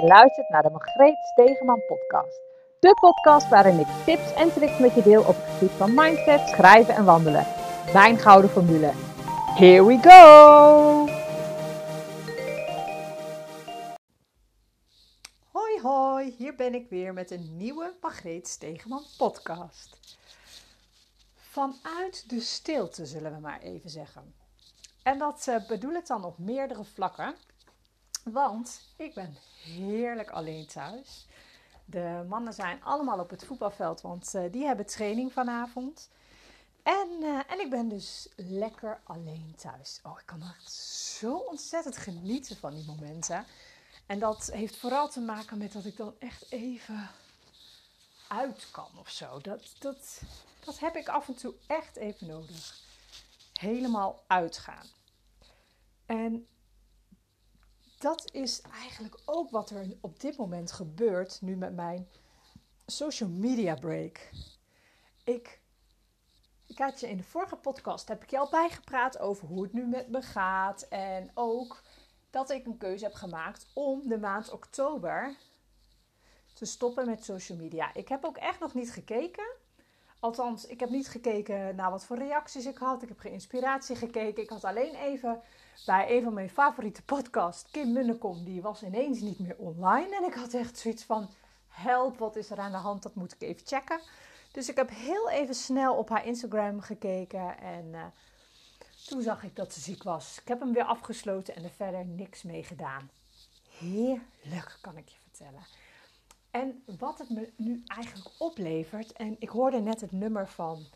Je luistert naar de Margreet Stegeman podcast. De podcast waarin ik tips en tricks met je deel op het gebied van mindset, schrijven en wandelen. Mijn gouden formule. Here we go! Hoi hoi, hier ben ik weer met een nieuwe Margreet Stegeman podcast. Vanuit de stilte zullen we maar even zeggen. En dat uh, bedoel ik dan op meerdere vlakken. Want ik ben heerlijk alleen thuis. De mannen zijn allemaal op het voetbalveld, want uh, die hebben training vanavond. En, uh, en ik ben dus lekker alleen thuis. Oh, ik kan echt zo ontzettend genieten van die momenten. En dat heeft vooral te maken met dat ik dan echt even uit kan of zo. Dat, dat, dat heb ik af en toe echt even nodig. Helemaal uitgaan. En dat is eigenlijk ook wat er op dit moment gebeurt nu met mijn social media break. Ik, had je in de vorige podcast heb ik je al bijgepraat over hoe het nu met me gaat en ook dat ik een keuze heb gemaakt om de maand oktober te stoppen met social media. Ik heb ook echt nog niet gekeken. Althans, ik heb niet gekeken naar wat voor reacties ik had. Ik heb geen inspiratie gekeken. Ik had alleen even bij een van mijn favoriete podcasts, Kim Munnekom, die was ineens niet meer online. En ik had echt zoiets van, help, wat is er aan de hand? Dat moet ik even checken. Dus ik heb heel even snel op haar Instagram gekeken en uh, toen zag ik dat ze ziek was. Ik heb hem weer afgesloten en er verder niks mee gedaan. Heerlijk, kan ik je vertellen. En wat het me nu eigenlijk oplevert, en ik hoorde net het nummer van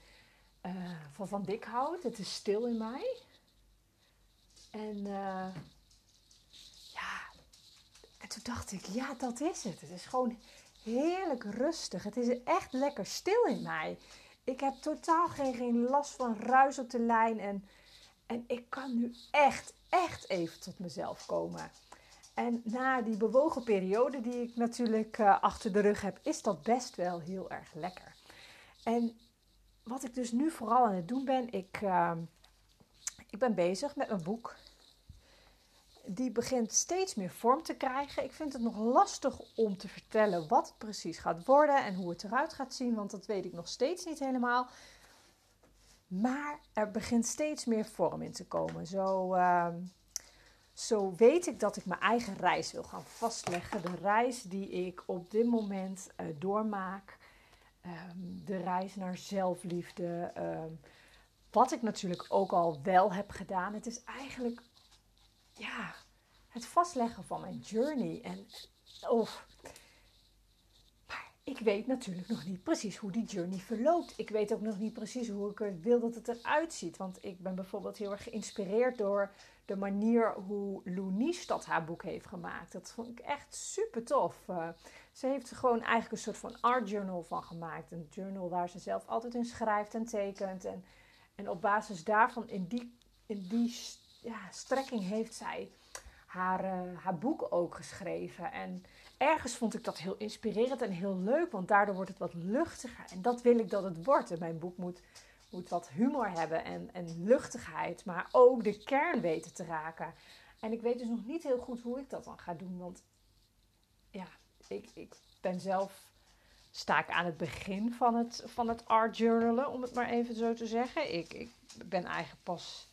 uh, van, van Dikhout, Het is stil in mij. En uh, ja, en toen dacht ik, ja, dat is het. Het is gewoon heerlijk rustig. Het is echt lekker stil in mij. Ik heb totaal geen, geen last van ruis op de lijn. En, en ik kan nu echt, echt even tot mezelf komen. En na die bewogen periode die ik natuurlijk uh, achter de rug heb, is dat best wel heel erg lekker. En wat ik dus nu vooral aan het doen ben, ik, uh, ik ben bezig met mijn boek. Die begint steeds meer vorm te krijgen. Ik vind het nog lastig om te vertellen wat het precies gaat worden en hoe het eruit gaat zien, want dat weet ik nog steeds niet helemaal. Maar er begint steeds meer vorm in te komen. Zo, uh, zo weet ik dat ik mijn eigen reis wil gaan vastleggen. De reis die ik op dit moment uh, doormaak. Um, de reis naar zelfliefde. Um, wat ik natuurlijk ook al wel heb gedaan. Het is eigenlijk ja, het vastleggen van mijn journey. En of. Ik weet natuurlijk nog niet precies hoe die journey verloopt. Ik weet ook nog niet precies hoe ik wil dat het eruit ziet. Want ik ben bijvoorbeeld heel erg geïnspireerd door de manier hoe Lou dat haar boek heeft gemaakt. Dat vond ik echt super tof. Uh, ze heeft er gewoon eigenlijk een soort van art journal van gemaakt. Een journal waar ze zelf altijd in schrijft en tekent. En, en op basis daarvan, in die, in die ja, strekking, heeft zij haar, uh, haar boek ook geschreven. En ergens vond ik dat heel inspirerend en heel leuk, want daardoor wordt het wat luchtiger. En dat wil ik dat het wordt. En mijn boek moet moet wat humor hebben en, en luchtigheid, maar ook de kern weten te raken. En ik weet dus nog niet heel goed hoe ik dat dan ga doen, want ja, ik, ik ben zelf sta ik aan het begin van het, van het art journalen, om het maar even zo te zeggen. Ik, ik ben eigenlijk pas,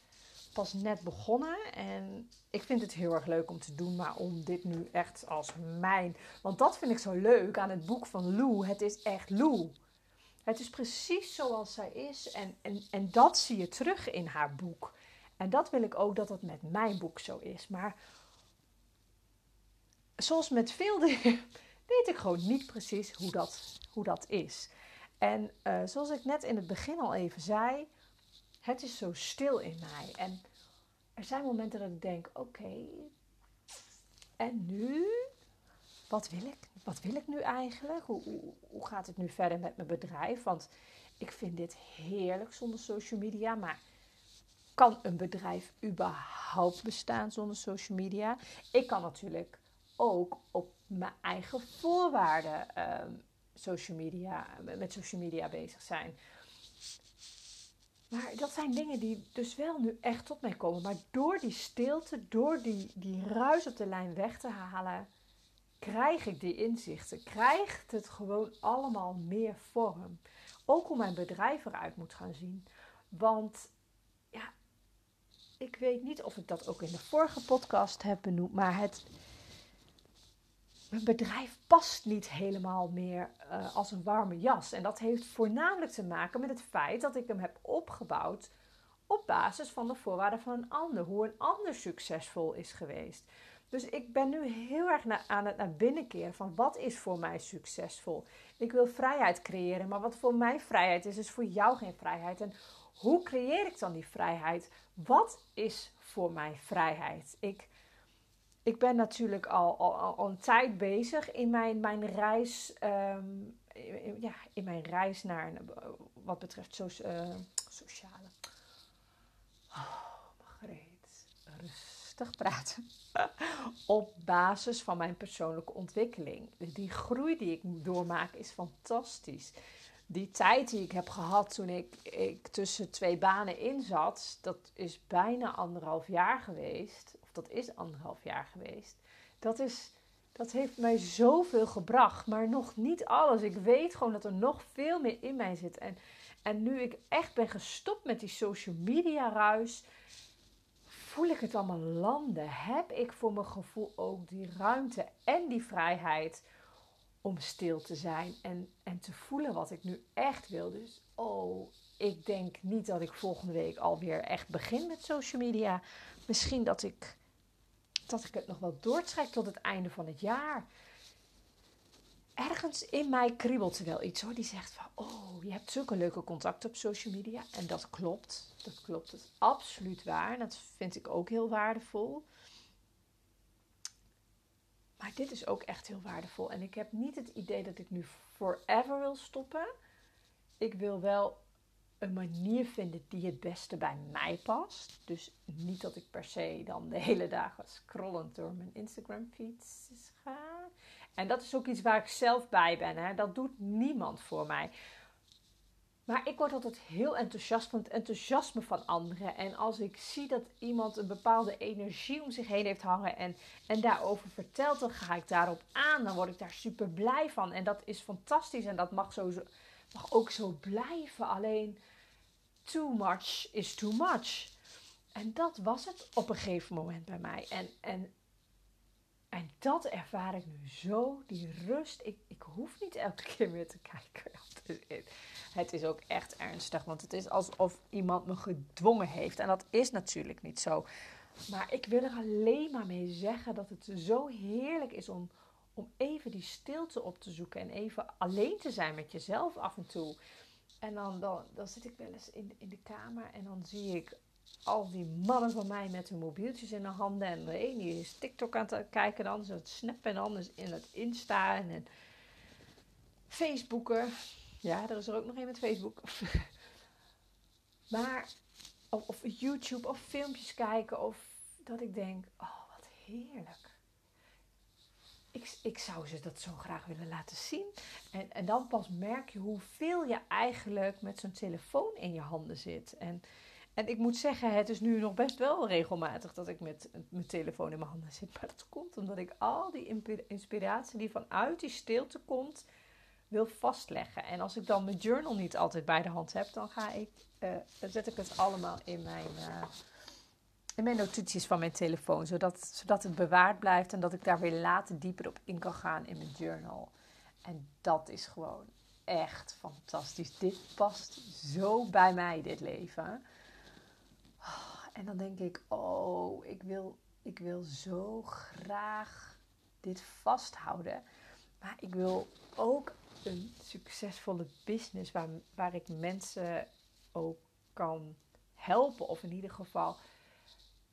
pas net begonnen en ik vind het heel erg leuk om te doen, maar om dit nu echt als mijn... Want dat vind ik zo leuk aan het boek van Lou. Het is echt Lou. Het is precies zoals zij is en, en, en dat zie je terug in haar boek. En dat wil ik ook dat het met mijn boek zo is. Maar zoals met veel dingen weet ik gewoon niet precies hoe dat, hoe dat is. En uh, zoals ik net in het begin al even zei, het is zo stil in mij. En er zijn momenten dat ik denk: oké, en nu? wat wil ik? Wat wil ik nu eigenlijk? Hoe, hoe, hoe, gaat het nu verder met mijn bedrijf? Want ik vind dit heerlijk zonder social media. Maar kan een bedrijf überhaupt bestaan zonder social media? Ik kan natuurlijk ook op mijn eigen voorwaarden um, social media, met social media bezig zijn. Maar dat zijn dingen die dus wel nu echt tot mij komen. Maar door die stilte, door die, die ruis op de lijn weg te halen, krijg ik die inzichten, krijgt het gewoon allemaal meer vorm. Ook hoe mijn bedrijf eruit moet gaan zien. Want ja, ik weet niet of ik dat ook in de vorige podcast heb benoemd, maar het, mijn bedrijf past niet helemaal meer uh, als een warme jas. En dat heeft voornamelijk te maken met het feit dat ik hem heb opgebouwd op basis van de voorwaarden van een ander. Hoe een ander succesvol is geweest. Dus ik ben nu heel erg aan het naar binnen keren van wat is voor mij succesvol. Ik wil vrijheid creëren, maar wat voor mij vrijheid is, is voor jou geen vrijheid. En hoe creëer ik dan die vrijheid? Wat is voor mij vrijheid? Ik, ik ben natuurlijk al, al, al een tijd bezig in mijn, mijn reis. Ehm, ja, in mijn reis naar wat betreft uh, sociale. Oh, rustig praten. Op basis van mijn persoonlijke ontwikkeling. Die groei die ik doormaak is fantastisch die tijd die ik heb gehad toen ik, ik tussen twee banen in zat, dat is bijna anderhalf jaar geweest. Dat is anderhalf jaar geweest. Dat, is, dat heeft mij zoveel gebracht, maar nog niet alles. Ik weet gewoon dat er nog veel meer in mij zit. En, en nu ik echt ben gestopt met die social media ruis, voel ik het allemaal landen. Heb ik voor mijn gevoel ook die ruimte en die vrijheid om stil te zijn en, en te voelen wat ik nu echt wil. Dus oh, ik denk niet dat ik volgende week alweer echt begin met social media. Misschien dat ik, dat ik het nog wel doortrek tot het einde van het jaar. Ergens in mij kriebelt er wel iets hoor. Die zegt van, oh, je hebt zulke leuke contacten op social media. En dat klopt. Dat klopt. Dat is absoluut waar. Dat vind ik ook heel waardevol. Maar dit is ook echt heel waardevol. En ik heb niet het idee dat ik nu forever wil stoppen. Ik wil wel een manier vinden die het beste bij mij past. Dus niet dat ik per se dan de hele dagen scrollend door mijn Instagram feeds ga. En dat is ook iets waar ik zelf bij ben. Hè. Dat doet niemand voor mij. Maar ik word altijd heel enthousiast van het enthousiasme van anderen. En als ik zie dat iemand een bepaalde energie om zich heen heeft hangen en, en daarover vertelt, dan ga ik daarop aan. Dan word ik daar super blij van. En dat is fantastisch en dat mag, zo, mag ook zo blijven. Alleen, too much is too much. En dat was het op een gegeven moment bij mij. En, en, en dat ervaar ik nu zo, die rust. Ik, ik hoef niet elke keer meer te kijken het is ook echt ernstig. Want het is alsof iemand me gedwongen heeft. En dat is natuurlijk niet zo. Maar ik wil er alleen maar mee zeggen dat het zo heerlijk is om, om even die stilte op te zoeken. En even alleen te zijn met jezelf af en toe. En dan, dan, zit ik wel eens in, in de kamer en dan zie ik al die mannen van mij met hun mobieltjes in de handen. En de een die is TikTok aan het kijken, de ander is het snappen en de ander is in het Insta en Facebooken. Ja, er is er ook nog een met Facebook. maar, of, of YouTube of filmpjes kijken. Of dat ik denk, oh wat heerlijk. Ik, ik zou ze dat zo graag willen laten zien. En, en dan pas merk je hoeveel je eigenlijk met zo'n telefoon in je handen zit. En, en ik moet zeggen, het is nu nog best wel regelmatig dat ik met mijn telefoon in mijn handen zit. Maar dat komt omdat ik al die inspiratie die vanuit die stilte komt, wil vastleggen. En als ik dan mijn journal niet altijd bij de hand heb, dan ga ik, uh, zet ik het allemaal in mijn, uh, in mijn notities van mijn telefoon. Zodat, zodat het bewaard blijft en dat ik daar weer later dieper op in kan gaan in mijn journal. En dat is gewoon echt fantastisch. Dit past zo bij mij, dit leven. En dan denk ik, oh, ik wil, ik wil zo graag dit vasthouden. Maar ik wil ook een succesvolle business waar, waar ik mensen ook kan helpen. Of in ieder geval.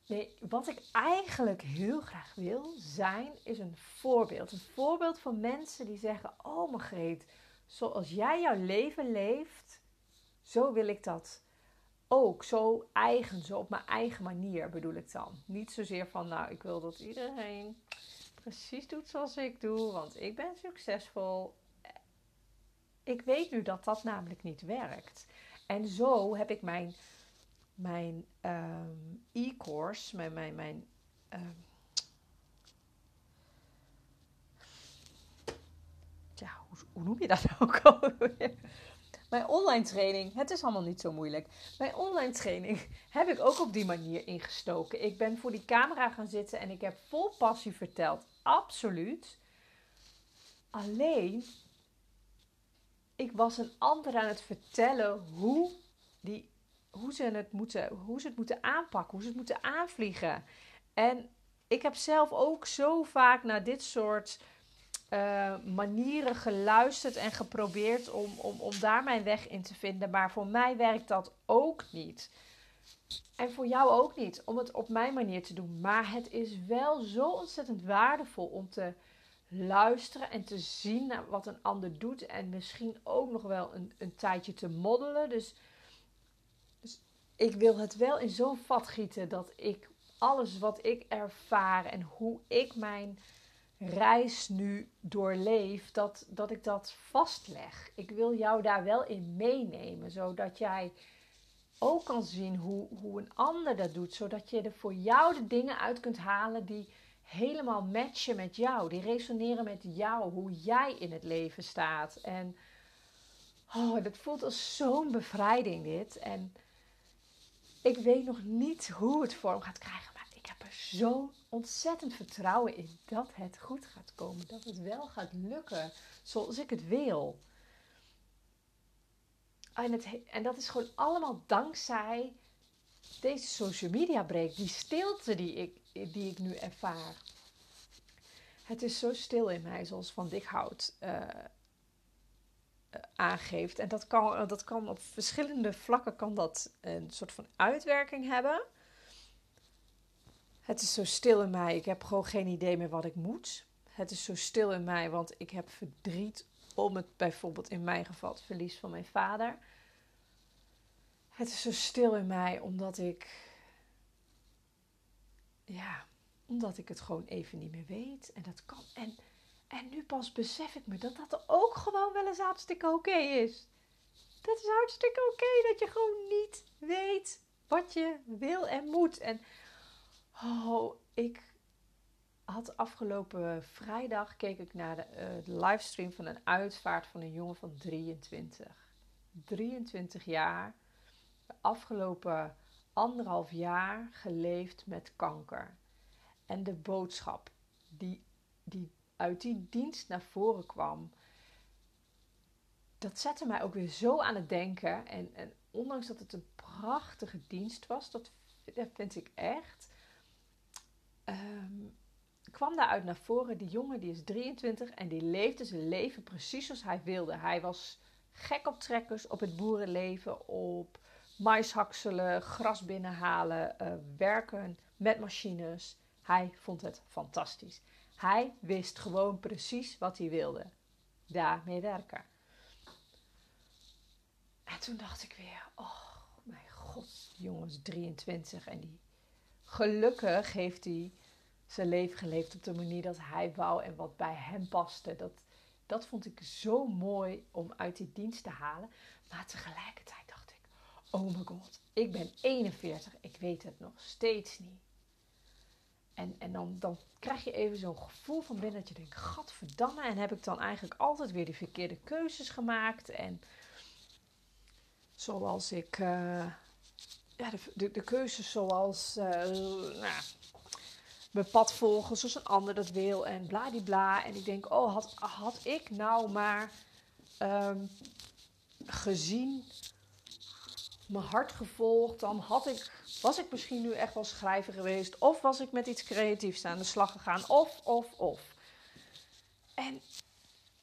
Nee, wat ik eigenlijk heel graag wil zijn, is een voorbeeld. Een voorbeeld van mensen die zeggen: Oh, Margreet, zoals jij jouw leven leeft, zo wil ik dat ook. Zo eigen, zo op mijn eigen manier bedoel ik dan. Niet zozeer van: Nou, ik wil dat iedereen precies doet zoals ik doe, want ik ben succesvol ik weet nu dat dat namelijk niet werkt. En zo heb ik mijn, mijn ehm, e-course, mijn, mijn, mijn, um, ja, hoe, noem je dat ook? Mijn online training, het is allemaal niet zo moeilijk. Mijn online training heb ik ook op die manier ingestoken. Ik ben voor die camera gaan zitten en ik heb vol passie verteld. Absoluut. Alleen, ik was een ander aan het vertellen hoe, die, hoe, ze het moeten, hoe ze het moeten aanpakken, hoe ze het moeten aanvliegen. En ik heb zelf ook zo vaak naar dit soort uh, manieren geluisterd en geprobeerd om, om, om daar mijn weg in te vinden. Maar voor mij werkt dat ook niet. En voor jou ook niet, om het op mijn manier te doen. Maar het is wel zo ontzettend waardevol om te luisteren en te zien naar wat een ander doet. En misschien ook nog wel een, een tijdje te moddelen. Dus ik wil het wel in zo'n vat gieten dat ik alles wat ik ervaar en hoe ik mijn reis nu doorleef, dat, dat ik dat vastleg. Ik wil jou daar wel in meenemen, zodat jij ook kan zien hoe, hoe een ander dat doet, zodat je er voor jou de dingen uit kunt halen die helemaal matchen met jou, die resoneren met jou, hoe jij in het leven staat. En oh, dat voelt als zo'n bevrijding dit. En ik weet nog niet hoe het vorm gaat krijgen, maar ik heb er zo'n ontzettend vertrouwen in dat het goed gaat komen. Dat het wel gaat lukken zoals ik het wil. En, het, en dat is gewoon allemaal dankzij deze social media break. Die stilte die ik, die ik nu ervaar. Het is zo stil in mij, zoals Van Dikhout uh, aangeeft. En dat kan, dat kan op verschillende vlakken kan dat een soort van uitwerking hebben. Het is zo stil in mij. Ik heb gewoon geen idee meer wat ik moet. Het is zo stil in mij, want ik heb verdriet om het bijvoorbeeld in mijn geval het verlies van mijn vader. Het is zo stil in mij omdat ik. Ja, omdat ik het gewoon even niet meer weet. En dat kan. En, en nu pas besef ik me dat dat ook gewoon wel eens hartstikke oké is. Dat is hartstikke oké dat je gewoon niet weet wat je wil en moet. En Oh, ik had afgelopen vrijdag keek ik naar de, uh, livestream van een uitvaart van een jongen van 23. 23 jaar. De afgelopen anderhalf jaar geleefd met kanker. En de boodschap die, die uit die dienst naar voren kwam, dat zette mij ook weer zo aan het denken. En, en ondanks dat het een prachtige dienst was, dat, dat vind ik echt um, kwam daaruit naar voren. Die jongen die is 23 en die leefde zijn leven precies zoals hij wilde. Hij was gek op trekkers, op het boerenleven, op maishakselen, gras binnenhalen, uh, werken met machines. Hij vond het fantastisch. Hij wist gewoon precies wat hij wilde. Daarmee werken. En toen dacht ik weer, oh mijn god, jongens 23 en die gelukkig heeft hij zijn leven geleefd op de manier dat hij wou en wat bij hem paste. Dat, dat vond ik zo mooi om uit die dienst te halen. Maar tegelijkertijd dacht ik: Oh mijn god, ik ben 41, ik weet het nog steeds niet. En, en dan, dan krijg je even zo'n gevoel van binnen dat je denkt: Gadverdamme, en heb ik dan eigenlijk altijd weer de verkeerde keuzes gemaakt? En zoals ik. Uh, ja, de, de, keuzes zoals. Uh, nou, mijn pad volgen zoals een ander dat wil en bladibla. En ik denk, oh, had, had ik nou maar um, gezien, mijn hart gevolgd, dan had ik, was ik misschien nu echt wel schrijver geweest. Of was ik met iets creatiefs aan de slag gegaan. Of, of, of. En,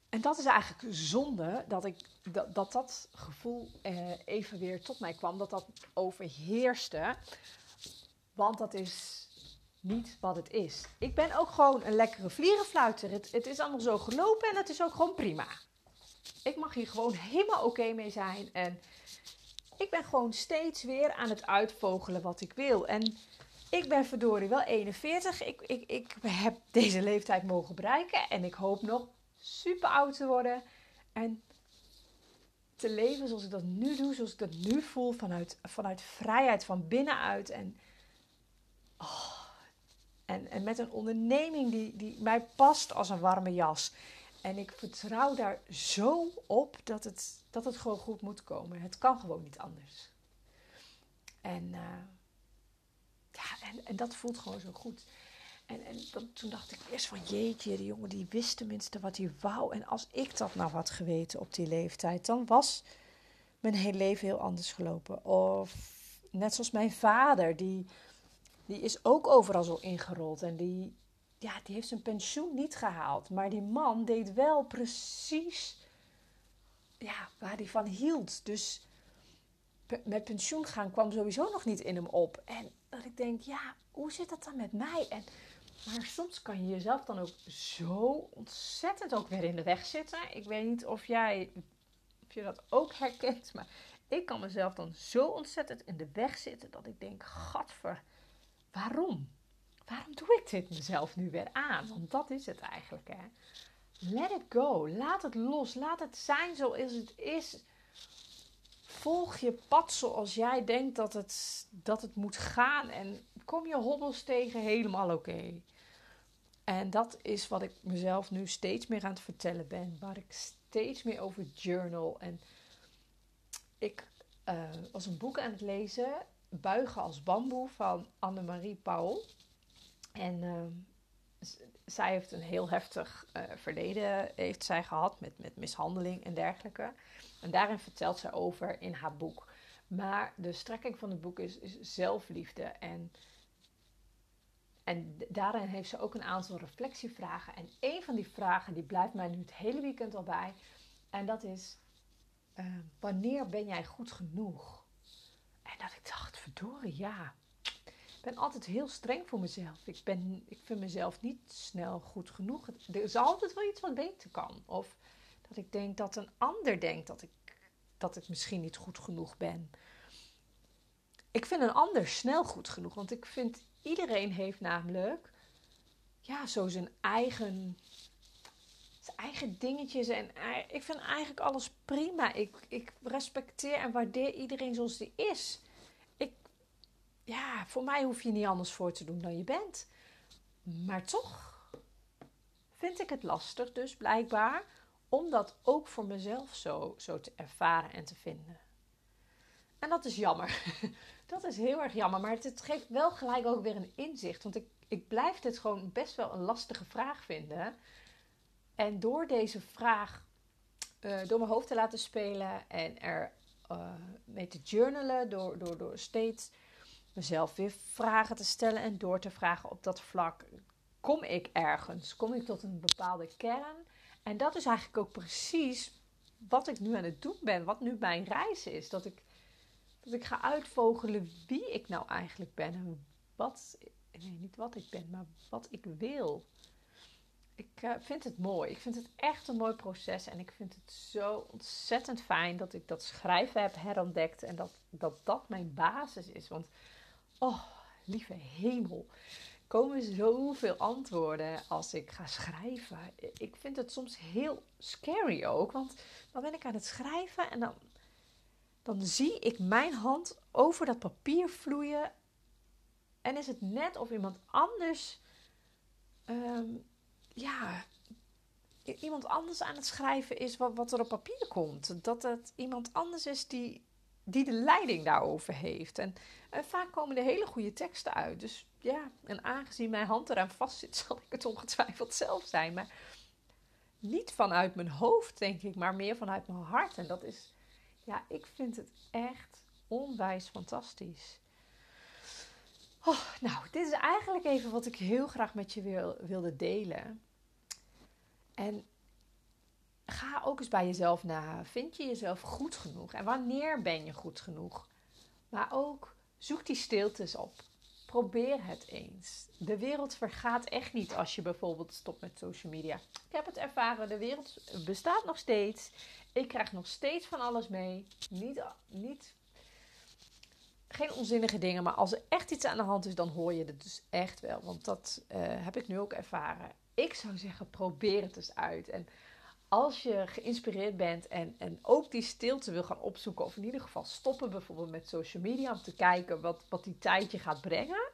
en dat is eigenlijk zonde dat ik, dat, dat, dat gevoel eh, even weer tot mij kwam. Dat dat overheerste. Want dat is niet wat het is. Ik ben ook gewoon een lekkere vlierenfluiter. Het, het is allemaal zo gelopen en het is ook gewoon prima. Ik mag hier gewoon helemaal oké mee zijn. En ik ben gewoon steeds weer aan het uitvogelen wat ik wil. En ik ben verdorie wel 41. Ik, ik, ik heb deze leeftijd mogen bereiken. En ik hoop nog super oud te worden. En te leven zoals ik dat nu doe. Zoals ik dat nu voel. Vanuit, vanuit vrijheid van binnenuit. En oh, en, en met een onderneming die, die mij past als een warme jas. En ik vertrouw daar zo op dat het, dat het gewoon goed moet komen. Het kan gewoon niet anders. En, uh, ja, en, en dat voelt gewoon zo goed. En, en toen dacht ik eerst van jeetje, die jongen die wist tenminste wat hij wou. En als ik dat nou had geweten op die leeftijd, dan was mijn hele leven heel anders gelopen. Of net zoals mijn vader, die, die is ook overal zo ingerold. En die, ja, die heeft zijn pensioen niet gehaald. Maar die man deed wel precies ja, waar hij van hield. Dus met pensioen gaan kwam sowieso nog niet in hem op. En dat ik denk, ja, hoe zit dat dan met mij? En, maar soms kan je jezelf dan ook zo ontzettend ook weer in de weg zitten. Ik weet niet of jij of je dat ook herkent, maar ik kan mezelf dan zo ontzettend in de weg zitten dat ik denk, gadver, waarom? Waarom doe ik dit mezelf nu weer aan? Want dat is het eigenlijk, hè. Let it go. Laat het los. Laat het zijn zoals het is. Volg je pad zoals jij denkt dat het, dat het moet gaan. En kom je hobbels tegen, helemaal oké. En dat is wat ik mezelf nu steeds meer aan het vertellen ben. Waar ik steeds meer over journal. En ik uh, was een boek aan het lezen. Buigen als bamboe van Annemarie Paul. En uh, zij heeft een heel heftig uh, verleden heeft zij gehad met, met mishandeling en dergelijke. En daarin vertelt zij over in haar boek. Maar de strekking van het boek is, zelfliefde. En, en daarin heeft ze ook een aantal reflectievragen. En een van die vragen die blijft mij nu het hele weekend al bij. En dat is, uh, wanneer ben jij goed genoeg? En dat ik dacht, verdorie, ja. Ik ben altijd heel streng voor mezelf. Ik, ben, ik vind mezelf niet snel goed genoeg. Er is altijd wel iets wat beter kan. Of dat ik denk dat een ander denkt dat ik, dat ik misschien niet goed genoeg ben. Ik vind een ander snel goed genoeg. Want ik vind iedereen heeft namelijk ja, zo zijn eigen, zijn eigen dingetjes. En ik vind eigenlijk alles prima. Ik, ik respecteer en waardeer iedereen zoals die is ja, voor mij hoef je niet anders voor te doen dan je bent. Maar toch vind ik het lastig, dus blijkbaar, om dat ook voor mezelf zo, zo te ervaren en te vinden. En dat is jammer. Dat is heel erg jammer. Maar het, geeft wel gelijk ook weer een inzicht. Want ik, ik blijf dit gewoon best wel een lastige vraag vinden. En door deze vraag uh, door mijn hoofd te laten spelen en er uh, mee te journalen, door, door, door steeds mezelf weer vragen te stellen en door te vragen op dat vlak. Kom ik ergens? Kom ik tot een bepaalde kern? En dat is eigenlijk ook precies wat ik nu aan het doen ben, wat nu mijn reis is. Dat ik, dat ik ga uitvogelen wie ik nou eigenlijk ben en wat, nee, niet wat ik ben, maar wat ik wil. Ik uh, vind het mooi. Ik vind het echt een mooi proces. En ik vind het zo ontzettend fijn dat ik dat schrijven heb herontdekt. En dat dat, dat mijn basis is. Want Oh, lieve hemel. Komen zoveel antwoorden als ik ga schrijven. Ik vind het soms heel scary ook. Want dan ben ik aan het schrijven en dan, dan zie ik mijn hand over dat papier vloeien. En is het net of iemand anders. Ehm, ja, iemand anders aan het schrijven is wat, wat er op papier komt. Dat het iemand anders is die die de leiding daarover heeft. En, en, vaak komen er hele goede teksten uit. Dus ja, en aangezien mijn hand eraan vast zit, zal ik het ongetwijfeld zelf zijn. Maar niet vanuit mijn hoofd, denk ik, maar meer vanuit mijn hart. En dat is, ja, ik vind het echt onwijs fantastisch. Oh, nou, dit is eigenlijk even wat ik heel graag met je wil, wilde delen. En ga ook eens bij jezelf na. Vind je jezelf goed genoeg? En wanneer ben je goed genoeg? Maar ook zoek die stiltes op. Probeer het eens. De wereld vergaat echt niet als je bijvoorbeeld stopt met social media. Ik heb het ervaren, de wereld bestaat nog steeds. Ik krijg nog steeds van alles mee. Niet, niet, geen onzinnige dingen, maar als er echt iets aan de hand is, dan hoor je het dus echt wel. Want dat uh, heb ik nu ook ervaren. Ik zou zeggen, probeer het eens uit. En als je geïnspireerd bent en, en ook die stilte wil gaan opzoeken, of in ieder geval stoppen bijvoorbeeld met social media om te kijken wat, wat die tijd je gaat brengen,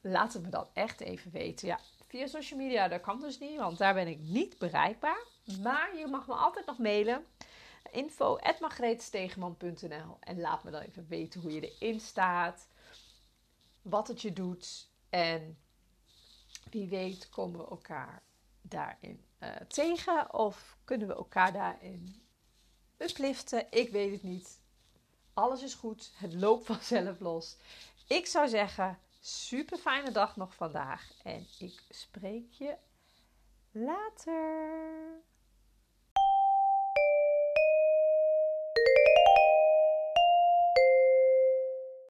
laat het me dan echt even weten. Ja, via social media, dat kan dus niet, want daar ben ik niet bereikbaar. Maar je mag me altijd nog mailen. Info En laat me dan even weten hoe je erin staat. Wat het je doet. En wie weet komen we elkaar daarin uh, tegen. Of kunnen we elkaar daarin upliften. Ik weet het niet. Alles is goed. Het loopt vanzelf los. Ik zou zeggen, super fijne dag nog vandaag. En ik spreek je later.